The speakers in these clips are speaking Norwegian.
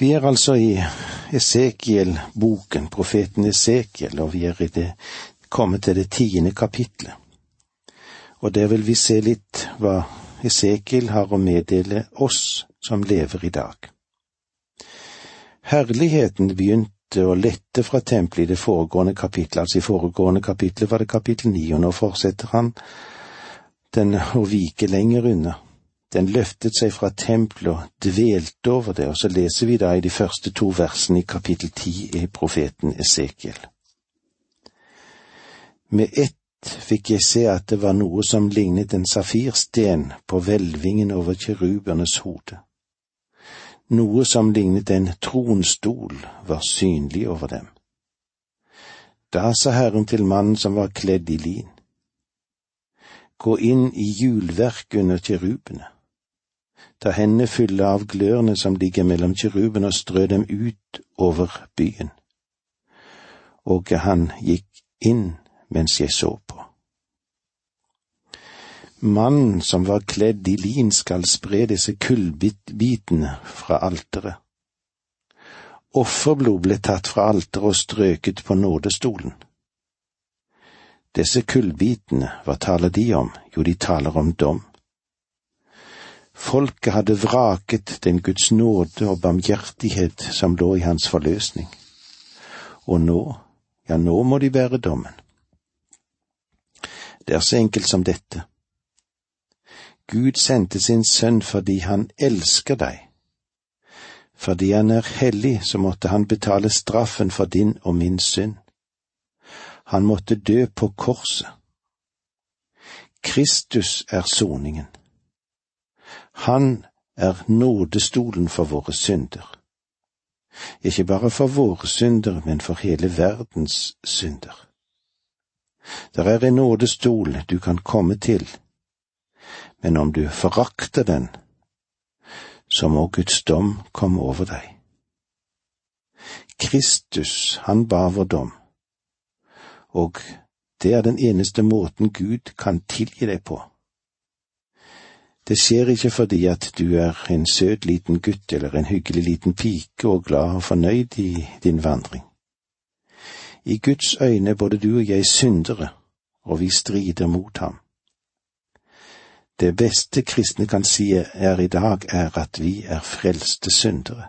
Vi er altså i Esekiel-boken, profeten Esekiel, og vi er det, kommet til det tiende kapitlet. Og der vil vi se litt hva Esekiel har å meddele oss som lever i dag. Herligheten begynte å lette fra tempelet i det foregående kapitlet, altså i foregående kapittel var det kapittel ni, og nå fortsetter han den å vike lenger unna. Den løftet seg fra tempelet dvelte over det, og så leser vi da i de første to versene i kapittel ti i profeten Esekiel. Med ett fikk jeg se at det var noe som lignet en safirsten på hvelvingen over kirubernes hode. Noe som lignet en tronstol var synlig over dem. Da sa Herren til mannen som var kledd i lin, gå inn i hjulverk under kirubene ta hendene fulle av glørne som ligger mellom kiruben, og strø dem ut over byen. Og han gikk inn mens jeg så på. Mannen som var kledd i lin skal spre disse kullbitene fra alteret. Offerblod ble tatt fra alteret og strøket på nådestolen. Disse kullbitene, hva taler de om? Jo, de taler om dom. Folket hadde vraket den Guds nåde og barmhjertighet som lå i hans forløsning. Og nå, ja, nå må de bære dommen. Det er så enkelt som dette. Gud sendte sin sønn fordi han elsker deg. Fordi han er hellig, så måtte han betale straffen for din og min synd. Han måtte dø på korset. Kristus er soningen. Han er nådestolen for våre synder. Ikke bare for våre synder, men for hele verdens synder. Der er en nådestol du kan komme til, men om du forakter den, så må Guds dom komme over deg. Kristus, han bar vår dom, og det er den eneste måten Gud kan tilgi deg på. Det skjer ikke fordi at du er en søt liten gutt eller en hyggelig liten pike og glad og fornøyd i din vandring. I Guds øyne er både du og jeg syndere, og vi strider mot ham. Det beste kristne kan si er i dag, er at vi er frelste syndere.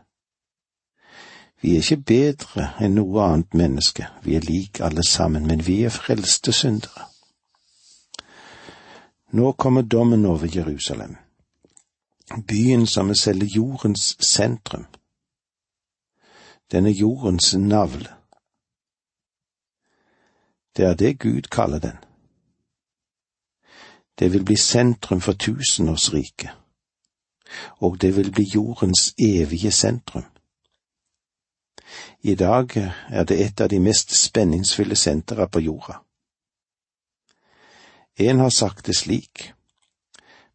Vi er ikke bedre enn noe annet menneske, vi er lik alle sammen, men vi er frelste syndere. Nå kommer dommen over Jerusalem, byen som er selve jordens sentrum, denne jordens navle. Det er det Gud kaller den. Det vil bli sentrum for tusenårsriket, og det vil bli jordens evige sentrum. I dag er det et av de mest spenningsfulle sentra på jorda. En har sagt det slik.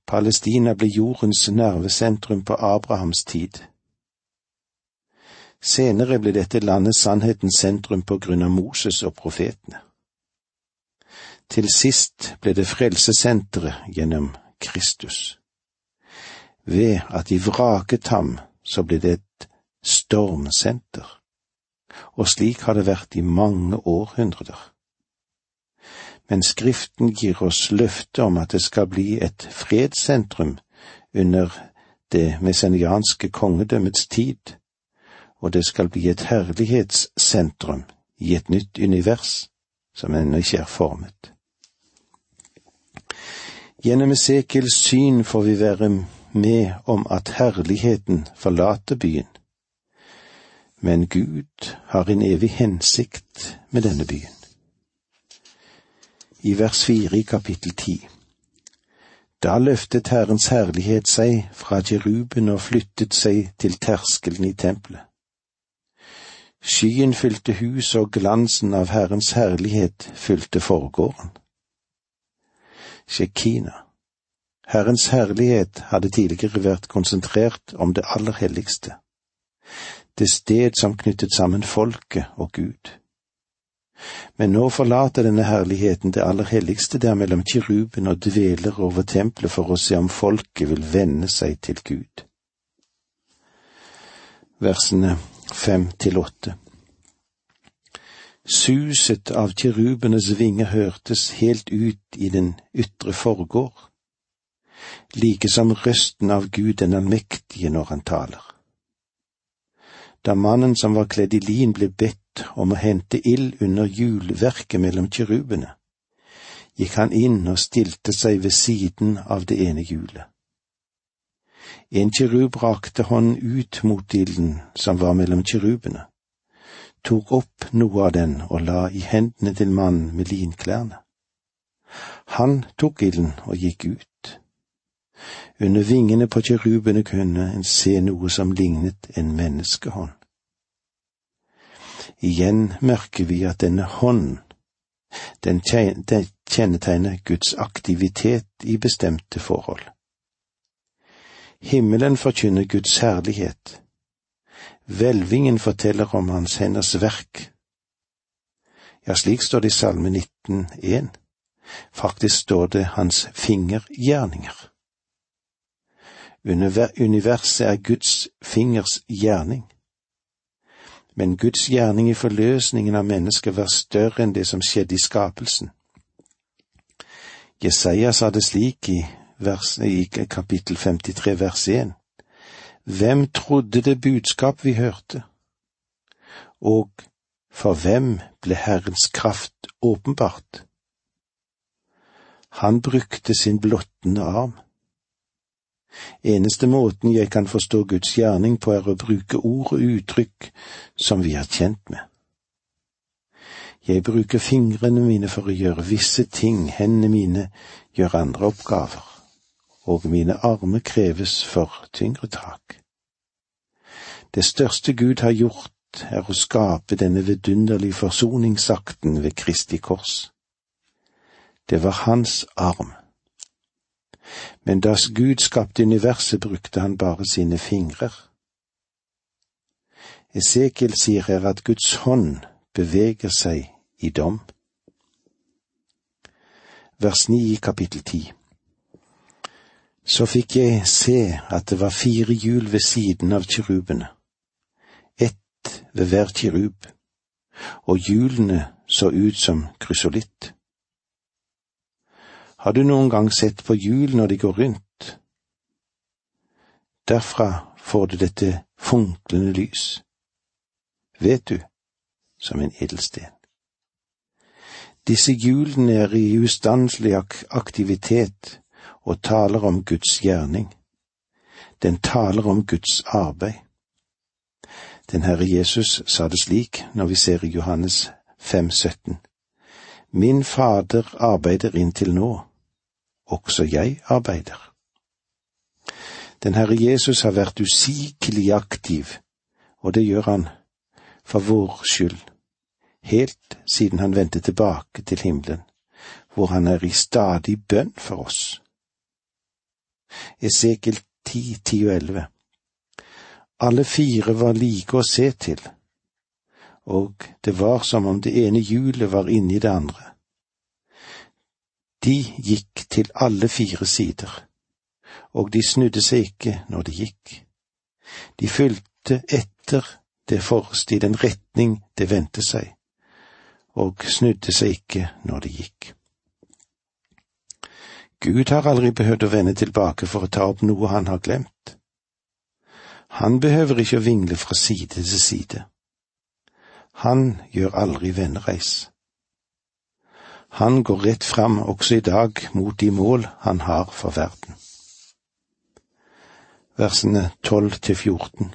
Palestina ble jordens nervesentrum på Abrahams tid. Senere ble dette landet sannhetens sentrum på grunn av Moses og profetene. Til sist ble det frelsesenteret gjennom Kristus. Ved at de vraket ham, så ble det et stormsenter, og slik har det vært i mange århundrer men Skriften gir oss løfte om at det skal bli et fredssentrum under det messianske kongedømmets tid, og det skal bli et herlighetssentrum i et nytt univers som ennå ikke er formet. Gjennom Esekels syn får vi være med om at herligheten forlater byen, men Gud har en evig hensikt med denne byen i vers fire i kapittel ti. Da løftet Herrens herlighet seg fra Jeruben og flyttet seg til terskelen i tempelet. Skyen fylte huset, og glansen av Herrens herlighet fylte forgården. Shekina, Herrens herlighet hadde tidligere vært konsentrert om det aller helligste, det sted som knyttet sammen folket og Gud. Men nå forlater denne herligheten det aller helligste der mellom kiruben og dveler over tempelet for å se om folket vil vende seg til Gud. versene fem til åtte. Suset av kirubenes vinger hørtes helt ut i den ytre forgård, like som røsten av Gud den allmektige når han taler. Da mannen som var kledd i lin ble bedt om å hente ild under hjulverket mellom kirubene, gikk han inn og stilte seg ved siden av det ene hjulet. En kirub rakte hånden ut mot ilden som var mellom kirubene, tok opp noe av den og la i hendene til mannen med linklærne. Han tok ilden og gikk ut. Under vingene på kirubene kunne en se noe som lignet en menneskehånd. Igjen merker vi at denne hånden, den kjennetegner Guds aktivitet i bestemte forhold. Himmelen forkynner Guds herlighet. Hvelvingen forteller om Hans henders verk. Ja, slik står det i Salme 19,1. Faktisk står det Hans fingergjerninger. Universet er Guds fingers gjerning. Men Guds gjerning i forløsningen av mennesket var større enn det som skjedde i skapelsen. Jesaja sa det slik i vers, i kapittel 53 vers 1. Hvem trodde det budskap vi hørte? Og for hvem ble Herrens kraft åpenbart? Han brukte sin blottende arm. Eneste måten jeg kan forstå Guds gjerning på, er å bruke ord og uttrykk som vi er kjent med. Jeg bruker fingrene mine for å gjøre visse ting, hendene mine gjør andre oppgaver og mine armer kreves for tyngre tak. Det største Gud har gjort, er å skape denne vidunderlige forsoningsakten ved Kristi kors. Det var hans arm. Men da Gud skapte universet, brukte han bare sine fingrer. Esekiel sier her at Guds hånd beveger seg i dom. Vers 9 i kapittel 10 så fikk jeg se at det var fire hjul ved siden av kirubene, ett ved hver kirub, og hjulene så ut som krysolitt. Har du noen gang sett på hjul når de går rundt? Derfra får du dette funklende lys. Vet du, som en edelsten. Disse hjulene er i ustanselig aktivitet og taler om Guds gjerning. Den taler om Guds arbeid. Den Herre Jesus sa det slik når vi ser i Johannes 5,17. Min Fader arbeider inntil nå, også jeg arbeider. Den Herre Jesus har vært usigelig aktiv, og det gjør han for vår skyld, helt siden han vendte tilbake til himmelen, hvor han er i stadig bønn for oss. Esekiel 10, 10 og 11. Alle fire var like å se til, og det var som om det ene hjulet var inni det andre. De gikk til alle fire sider, og de snudde seg ikke når de gikk. De fulgte etter det forreste i den retning det vendte seg, og snudde seg ikke når de gikk. Gud har aldri behøvd å vende tilbake for å ta opp noe han har glemt. Han behøver ikke å vingle fra side til side. Han gjør aldri vendereis. Han går rett fram også i dag mot de mål han har for verden. Versene 12 til 14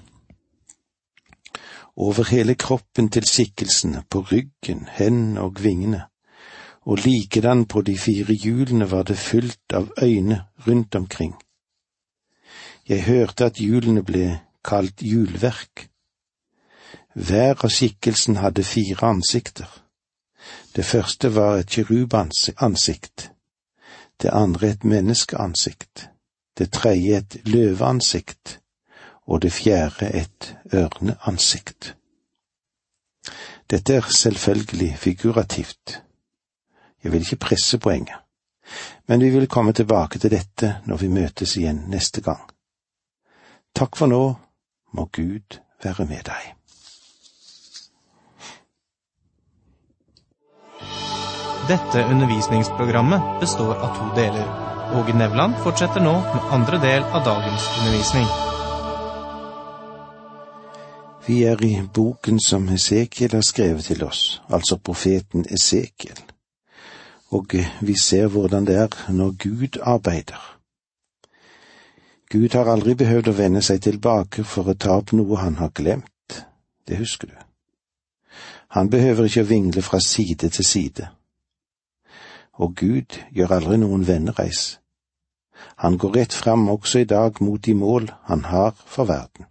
Over hele kroppen til skikkelsene, på ryggen, hendene og vingene, og likedan på de fire hjulene var det fylt av øyne rundt omkring. Jeg hørte at hjulene ble kalt hjulverk. Hver av skikkelsen hadde fire ansikter. Det første var et kirubansikt, det andre et menneskeansikt, det tredje et løveansikt og det fjerde et ørneansikt. Dette er selvfølgelig figurativt jeg vil ikke presse poenget, men vi vil komme tilbake til dette når vi møtes igjen neste gang. Takk for nå, må Gud være med deg. Dette undervisningsprogrammet består av to deler. Åge Nevland fortsetter nå med andre del av dagens undervisning. Vi er i boken som Esekiel har skrevet til oss, altså profeten Esekiel, og vi ser hvordan det er når Gud arbeider. Gud har aldri behøvd å vende seg tilbake for å ta opp noe han har glemt, det husker du. Han behøver ikke å vingle fra side til side og Gud gjør aldri noen vennereis. Han går rett fram også i dag mot de mål han har for verden.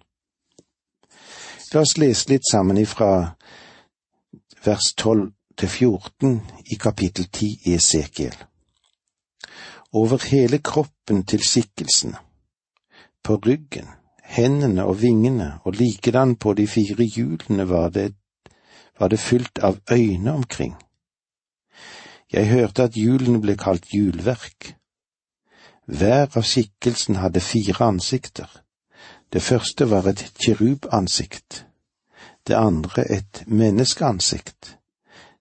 La oss lese litt sammen ifra vers 12 til 14 i kapittel 10 i Esekiel. Over hele kroppen til skikkelsene, på ryggen, hendene og vingene og likedan på de fire hjulene var det, var det fylt av øyne omkring jeg hørte at hjulene ble kalt hjulverk. Hver av skikkelsen hadde fire ansikter. Det første var et kirubansikt, det andre et menneskeansikt,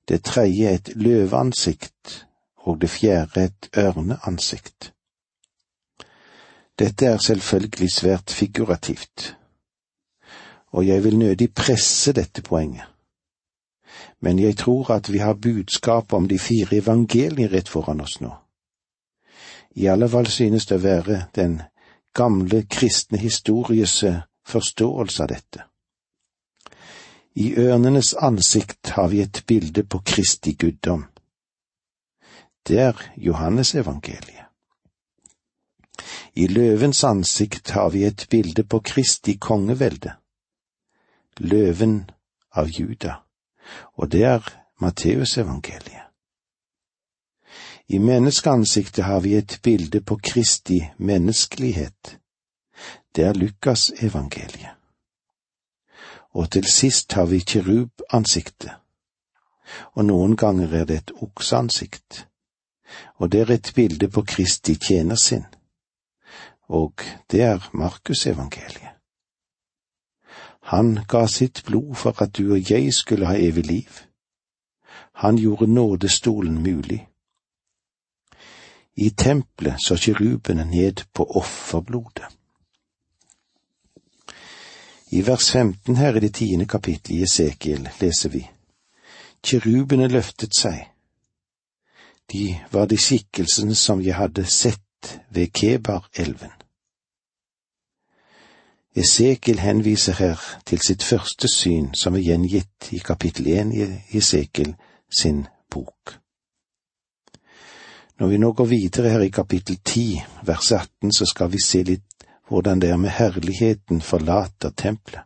det tredje et løveansikt og det fjerde et ørneansikt. Dette er selvfølgelig svært figurativt, og jeg vil nødig presse dette poenget men jeg tror at vi har budskapet om de fire evangelier rett foran oss nå. I alle fall synes det å være den gamle kristne histories forståelse av dette. I ørnenes ansikt har vi et bilde på Kristi guddom. Det er Johannesevangeliet. I løvens ansikt har vi et bilde på Kristi kongevelde, løven av Juda og det er Matteusevangeliet. I menneskeansiktet har vi et bilde på Kristi menneskelighet. Det er Lukasevangeliet. Og til sist har vi kirubansiktet, og noen ganger er det et okseansikt, og det er et bilde på Kristi tjenersinn, og det er Markusevangeliet. Han ga sitt blod for at du og jeg skulle ha evig liv. Han gjorde nådestolen mulig. I tempelet så kirubene ned på offerblodet. I vers 15 her i det tiende kapittelet i Esekiel leser vi Kirubene løftet seg. De var de skikkelsene som jeg hadde sett ved Kebar-elven. Esekiel henviser her til sitt første syn, som er gjengitt i kapittel én i Esekiel sin bok. Når vi nå går videre her i kapittel ti, vers 18, så skal vi se litt hvordan det er med herligheten forlater tempelet.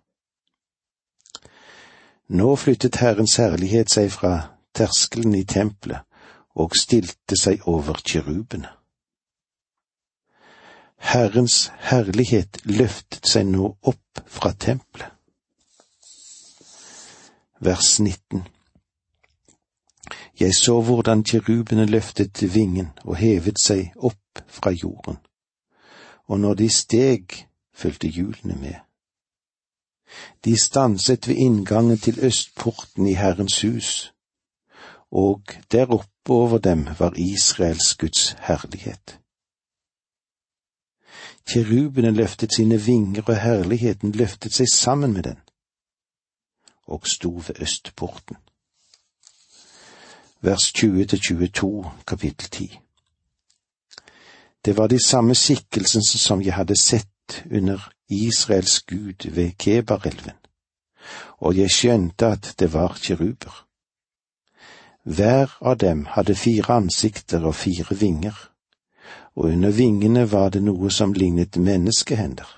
Nå flyttet Herrens herlighet seg fra terskelen i tempelet og stilte seg over kirubene. Herrens herlighet løftet seg nå opp fra tempelet. Vers 19 Jeg så hvordan kirubene løftet vingen og hevet seg opp fra jorden, og når de steg, fulgte hjulene med. De stanset ved inngangen til østporten i Herrens hus, og der oppe over dem var Israels Guds herlighet. Kirubene løftet sine vinger, og herligheten løftet seg sammen med den, og sto ved østporten. Vers 20 til 22, kapittel 10. Det var de samme skikkelsene som jeg hadde sett under Israels gud ved Kebarelven, og jeg skjønte at det var kiruber. Hver av dem hadde fire ansikter og fire vinger og under vingene var det noe som lignet menneskehender.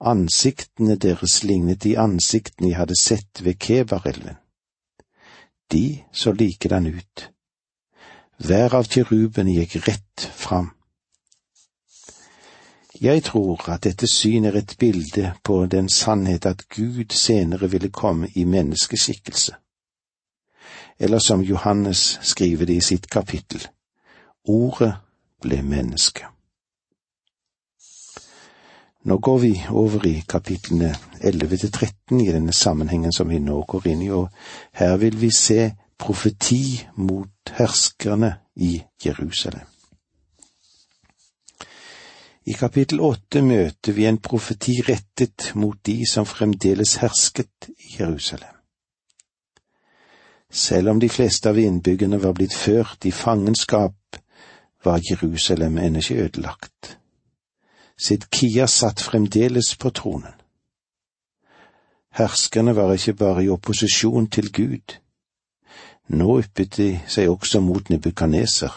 Ansiktene deres lignet de ansiktene jeg hadde sett ved Kebarelven. De så likedan ut. Hver av kirubene gikk rett fram. Jeg tror at dette syn er et bilde på den sannhet at Gud senere ville komme i menneskeskikkelse. Eller som Johannes skriver det i sitt kapittel, Ordet ble menneske. Nå går vi over i kapitlene 11 til 13 i denne sammenhengen som vi nå går inn i, og her vil vi se profeti mot herskerne i Jerusalem. I kapittel åtte møter vi en profeti rettet mot de som fremdeles hersket i Jerusalem. Selv om de fleste av innbyggerne var blitt ført i fangenskap, var Jerusalem ennå ikke ødelagt. Sidkia satt fremdeles på tronen. Herskerne var ikke bare i opposisjon til Gud. Nå yppet de seg også mot Nebukaneser,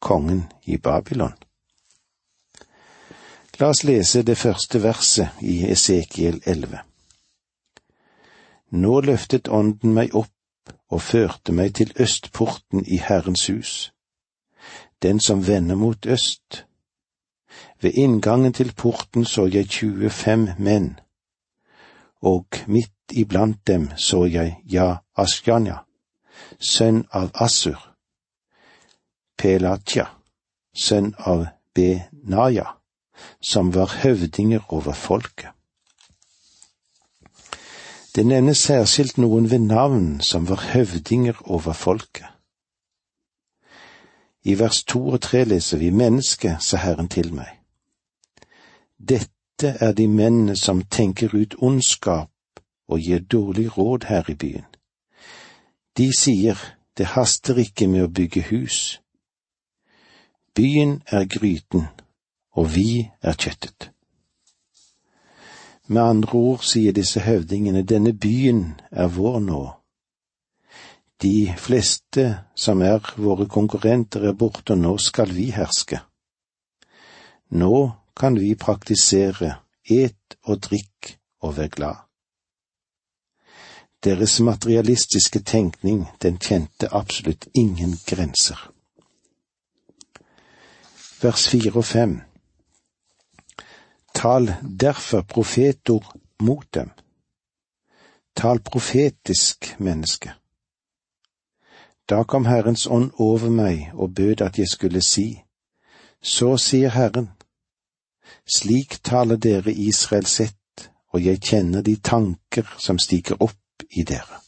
kongen i Babylon. La oss lese det første verset i Esekiel 11. Nå løftet Ånden meg opp og førte meg til østporten i Herrens hus, den som vender mot øst. Ved inngangen til porten så jeg 25 menn, og midt iblant dem så jeg Ja Asjanja, sønn av Assur, Pelatja, sønn av Benaja, som var høvdinger over folket. Det nevnes særskilt noen ved navn som var høvdinger over folket. I vers to og tre leser vi Menneske, sa Herren til meg. Dette er de mennene som tenker ut ondskap og gir dårlig råd her i byen. De sier det haster ikke med å bygge hus. Byen er gryten, og vi er kjøttet. Med andre ord sier disse høvdingene, denne byen er vår nå. De fleste som er våre konkurrenter er borte, og nå skal vi herske. Nå kan vi praktisere et og drikk og vær glad. Deres materialistiske tenkning, den kjente absolutt ingen grenser. Vers fire og fem Tal derfor profetord mot dem. Tal profetisk, menneske. Da kom Herrens ånd over meg og bød at jeg skulle si, så sier Herren, slik taler dere Israel sett, og jeg kjenner de tanker som stiger opp i dere.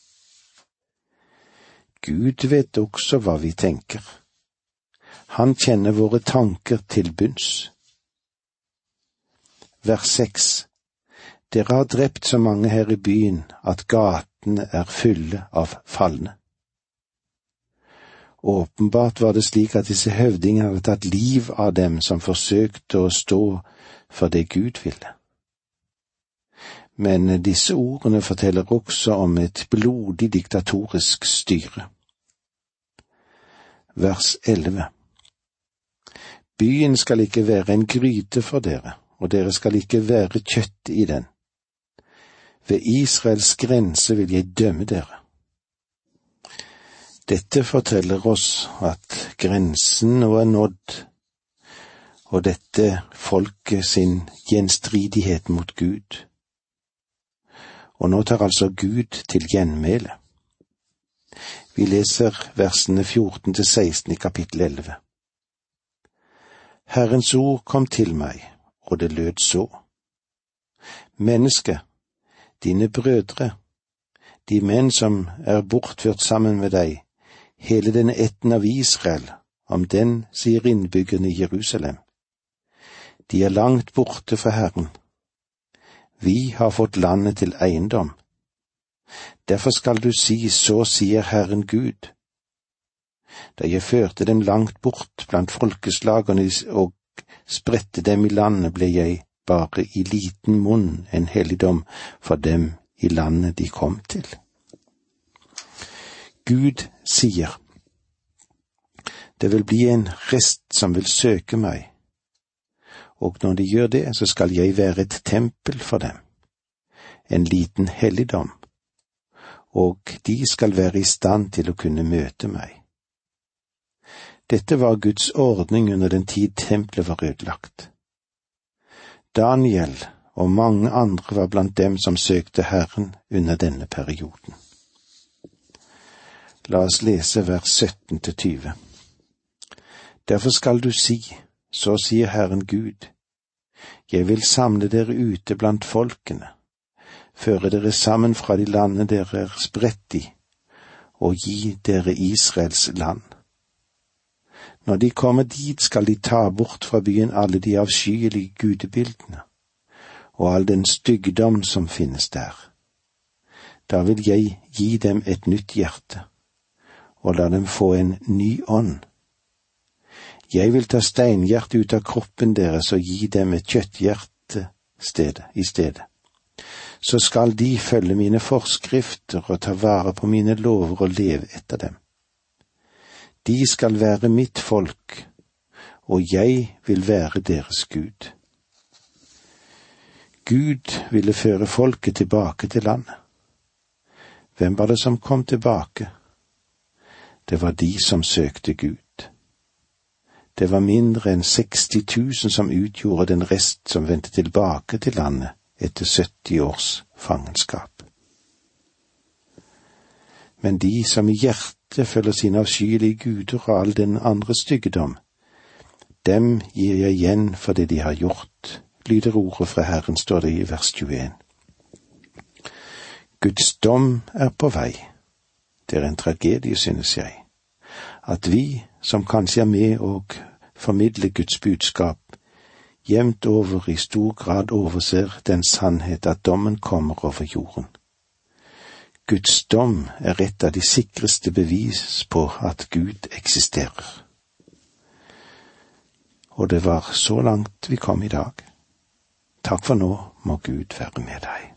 Gud vet også hva vi tenker. Han kjenner våre tanker til bunns vers seks. Dere har drept så mange her i byen at gatene er fulle av falne. Åpenbart var det slik at disse høvdingene hadde tatt liv av dem som forsøkte å stå for det Gud ville. Men disse ordene forteller også om et blodig diktatorisk styre. Vers 11 Byen skal ikke være en gryte for dere, og dere skal ikke være kjøtt i den. Ved Israels grense vil jeg dømme dere. Dette forteller oss at grensen nå er nådd, og dette folket sin gjenstridighet mot Gud. Og nå tar altså Gud til gjenmæle. Vi leser versene 14 til 16 i kapittel 11. Herrens ord kom til meg og det lød så. Menneske, dine brødre, de menn som er bortført sammen med deg, hele denne ætten av Israel, om den sier innbyggerne i Jerusalem. De er langt borte fra Herren. Vi har fått landet til eiendom. Derfor skal du si, så sier Herren Gud. Da jeg førte dem langt bort blant folkeslagene og spredte dem i landet, ble jeg bare i liten munn en helligdom for dem i landet de kom til. Gud sier, det vil bli en rest som vil søke meg, og når de gjør det, så skal jeg være et tempel for dem, en liten helligdom, og de skal være i stand til å kunne møte meg. Dette var Guds ordning under den tid tempelet var ødelagt. Daniel og mange andre var blant dem som søkte Herren under denne perioden. La oss lese vers 17 til 20. Derfor skal du si, så sier Herren Gud, Jeg vil samle dere ute blant folkene, føre dere sammen fra de landene dere er spredt i, og gi dere Israels land. Når de kommer dit, skal de ta bort fra byen alle de avskyelige gudebildene og all den styggdom som finnes der. Da vil jeg gi dem et nytt hjerte, og la dem få en ny ånd. Jeg vil ta steinhjertet ut av kroppen deres og gi dem et kjøtthjerte i stedet. Så skal de følge mine forskrifter og ta vare på mine lover og leve etter dem. De skal være mitt folk, og jeg vil være deres Gud. Gud ville føre folket tilbake til landet. Hvem var det som kom tilbake? Det var de som søkte Gud. Det var mindre enn 60 000 som utgjorde den rest som vendte tilbake til landet etter 70 års fangenskap. Men de som i hjertet følger sine avskyelige guder og all den andre styggedom, dem gir jeg igjen for det de har gjort, lyder ordet fra Herren, står det i vers 21. Guds dom er på vei. Det er en tragedie, synes jeg, at vi, som kanskje er med og formidler Guds budskap, jevnt over i stor grad overser den sannhet at dommen kommer over jorden. Guds dom er et av de sikreste bevis på at Gud eksisterer. Og det var så langt vi kom i dag. Takk for nå må Gud være med deg.